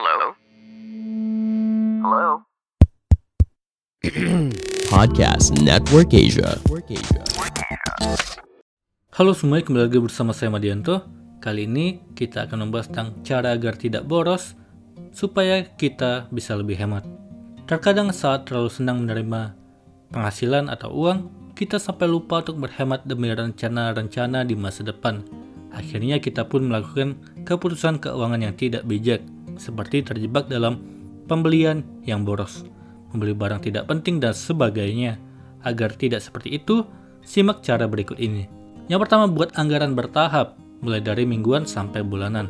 Hello? Hello? Podcast Network Asia. Halo semuanya, kembali lagi bersama saya Madianto. Kali ini kita akan membahas tentang cara agar tidak boros supaya kita bisa lebih hemat. Terkadang saat terlalu senang menerima penghasilan atau uang, kita sampai lupa untuk berhemat demi rencana-rencana di masa depan. Akhirnya kita pun melakukan keputusan keuangan yang tidak bijak, seperti terjebak dalam pembelian yang boros, membeli barang tidak penting dan sebagainya. Agar tidak seperti itu, simak cara berikut ini. Yang pertama, buat anggaran bertahap, mulai dari mingguan sampai bulanan.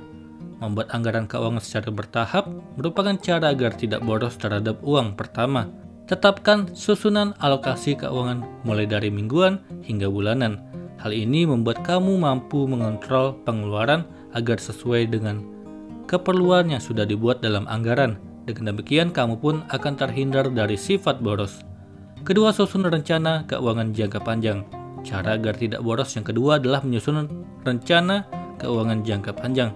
Membuat anggaran keuangan secara bertahap merupakan cara agar tidak boros terhadap uang pertama. Tetapkan susunan alokasi keuangan mulai dari mingguan hingga bulanan. Hal ini membuat kamu mampu mengontrol pengeluaran agar sesuai dengan keperluan yang sudah dibuat dalam anggaran. Dengan demikian, kamu pun akan terhindar dari sifat boros. Kedua, susun rencana keuangan jangka panjang. Cara agar tidak boros yang kedua adalah menyusun rencana keuangan jangka panjang.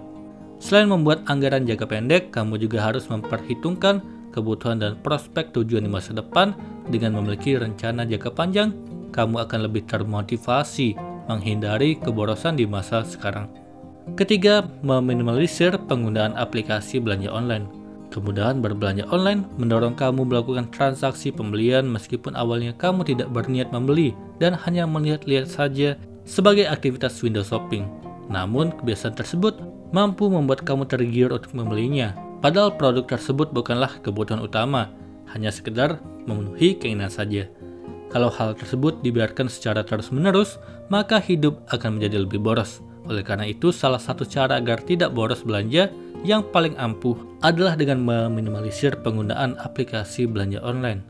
Selain membuat anggaran jangka pendek, kamu juga harus memperhitungkan kebutuhan dan prospek tujuan di masa depan. Dengan memiliki rencana jangka panjang, kamu akan lebih termotivasi menghindari keborosan di masa sekarang. Ketiga, meminimalisir penggunaan aplikasi belanja online. Kemudahan berbelanja online mendorong kamu melakukan transaksi pembelian meskipun awalnya kamu tidak berniat membeli dan hanya melihat-lihat saja sebagai aktivitas window shopping. Namun, kebiasaan tersebut mampu membuat kamu tergiur untuk membelinya. Padahal produk tersebut bukanlah kebutuhan utama, hanya sekedar memenuhi keinginan saja. Kalau hal tersebut dibiarkan secara terus-menerus, maka hidup akan menjadi lebih boros. Oleh karena itu, salah satu cara agar tidak boros belanja yang paling ampuh adalah dengan meminimalisir penggunaan aplikasi belanja online.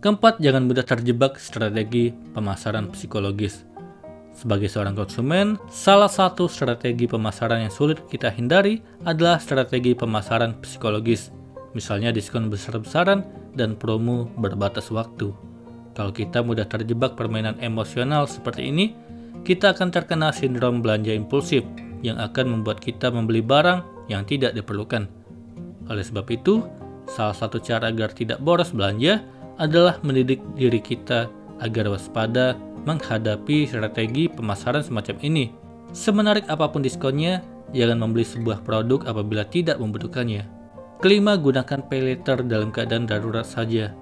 Keempat, jangan mudah terjebak strategi pemasaran psikologis. Sebagai seorang konsumen, salah satu strategi pemasaran yang sulit kita hindari adalah strategi pemasaran psikologis, misalnya diskon besar-besaran dan promo berbatas waktu. Kalau kita mudah terjebak permainan emosional seperti ini, kita akan terkena sindrom belanja impulsif yang akan membuat kita membeli barang yang tidak diperlukan. Oleh sebab itu, salah satu cara agar tidak boros belanja adalah mendidik diri kita agar waspada menghadapi strategi pemasaran semacam ini. Semenarik apa pun diskonnya, jangan membeli sebuah produk apabila tidak membutuhkannya. Kelima, gunakan pay letter dalam keadaan darurat saja.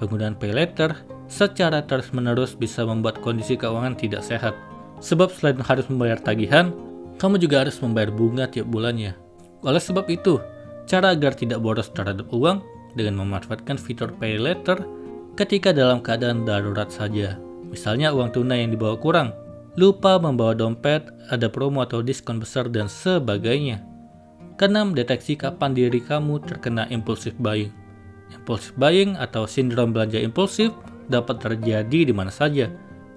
Penggunaan pay letter secara terus-menerus bisa membuat kondisi keuangan tidak sehat. Sebab selain harus membayar tagihan, kamu juga harus membayar bunga tiap bulannya. Oleh sebab itu, cara agar tidak boros terhadap uang dengan memanfaatkan fitur pay later ketika dalam keadaan darurat saja. Misalnya uang tunai yang dibawa kurang, lupa membawa dompet, ada promo atau diskon besar dan sebagainya. Keenam, deteksi kapan diri kamu terkena impulsif buying. Impulsif buying atau sindrom belanja impulsif dapat terjadi di mana saja,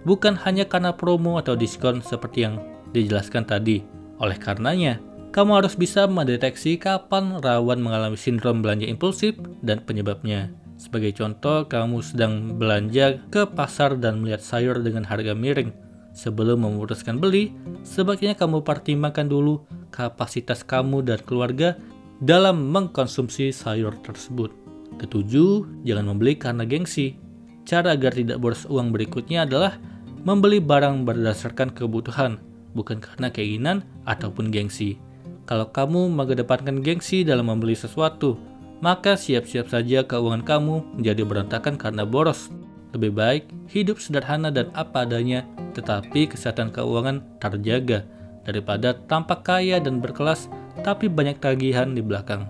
bukan hanya karena promo atau diskon seperti yang dijelaskan tadi. Oleh karenanya, kamu harus bisa mendeteksi kapan rawan mengalami sindrom belanja impulsif dan penyebabnya. Sebagai contoh, kamu sedang belanja ke pasar dan melihat sayur dengan harga miring. Sebelum memutuskan beli, sebaiknya kamu pertimbangkan dulu kapasitas kamu dan keluarga dalam mengkonsumsi sayur tersebut. Ketujuh, jangan membeli karena gengsi. Cara agar tidak boros uang berikutnya adalah membeli barang berdasarkan kebutuhan, bukan karena keinginan ataupun gengsi. Kalau kamu mengedepankan gengsi dalam membeli sesuatu, maka siap-siap saja keuangan kamu menjadi berantakan karena boros. Lebih baik hidup sederhana dan apa adanya, tetapi kesehatan keuangan terjaga daripada tampak kaya dan berkelas tapi banyak tagihan di belakang.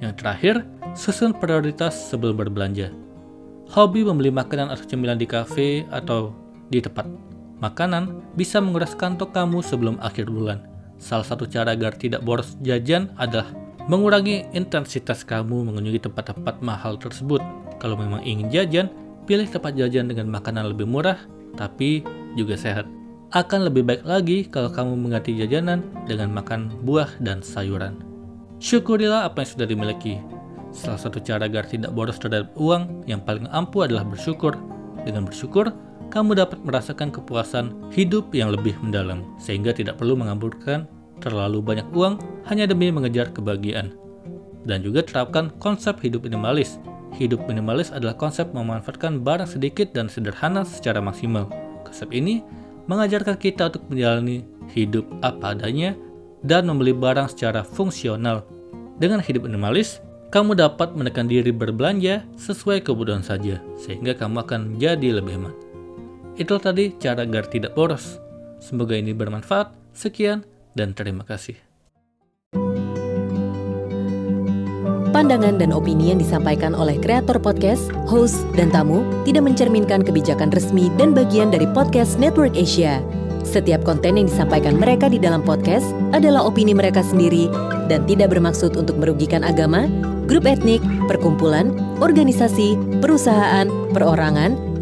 Yang terakhir, susun prioritas sebelum berbelanja. Hobi membeli makanan atau cemilan di kafe atau di tempat makanan bisa menguras kantong kamu sebelum akhir bulan. Salah satu cara agar tidak boros jajan adalah mengurangi intensitas kamu mengunjungi tempat-tempat mahal tersebut. Kalau memang ingin jajan, pilih tempat jajan dengan makanan lebih murah tapi juga sehat. Akan lebih baik lagi kalau kamu mengganti jajanan dengan makan buah dan sayuran. Syukurilah apa yang sudah dimiliki. Salah satu cara agar tidak boros terhadap uang yang paling ampuh adalah bersyukur. Dengan bersyukur, kamu dapat merasakan kepuasan hidup yang lebih mendalam, sehingga tidak perlu mengamburkan terlalu banyak uang hanya demi mengejar kebahagiaan. Dan juga terapkan konsep hidup minimalis. Hidup minimalis adalah konsep memanfaatkan barang sedikit dan sederhana secara maksimal. Konsep ini mengajarkan kita untuk menjalani hidup apa adanya dan membeli barang secara fungsional. Dengan hidup minimalis, kamu dapat menekan diri berbelanja sesuai kebutuhan saja, sehingga kamu akan jadi lebih hemat. Itu tadi cara agar tidak boros. Semoga ini bermanfaat. Sekian dan terima kasih. Pandangan dan opini yang disampaikan oleh kreator podcast, host, dan tamu tidak mencerminkan kebijakan resmi dan bagian dari podcast Network Asia. Setiap konten yang disampaikan mereka di dalam podcast adalah opini mereka sendiri dan tidak bermaksud untuk merugikan agama, grup etnik, perkumpulan, organisasi, perusahaan, perorangan,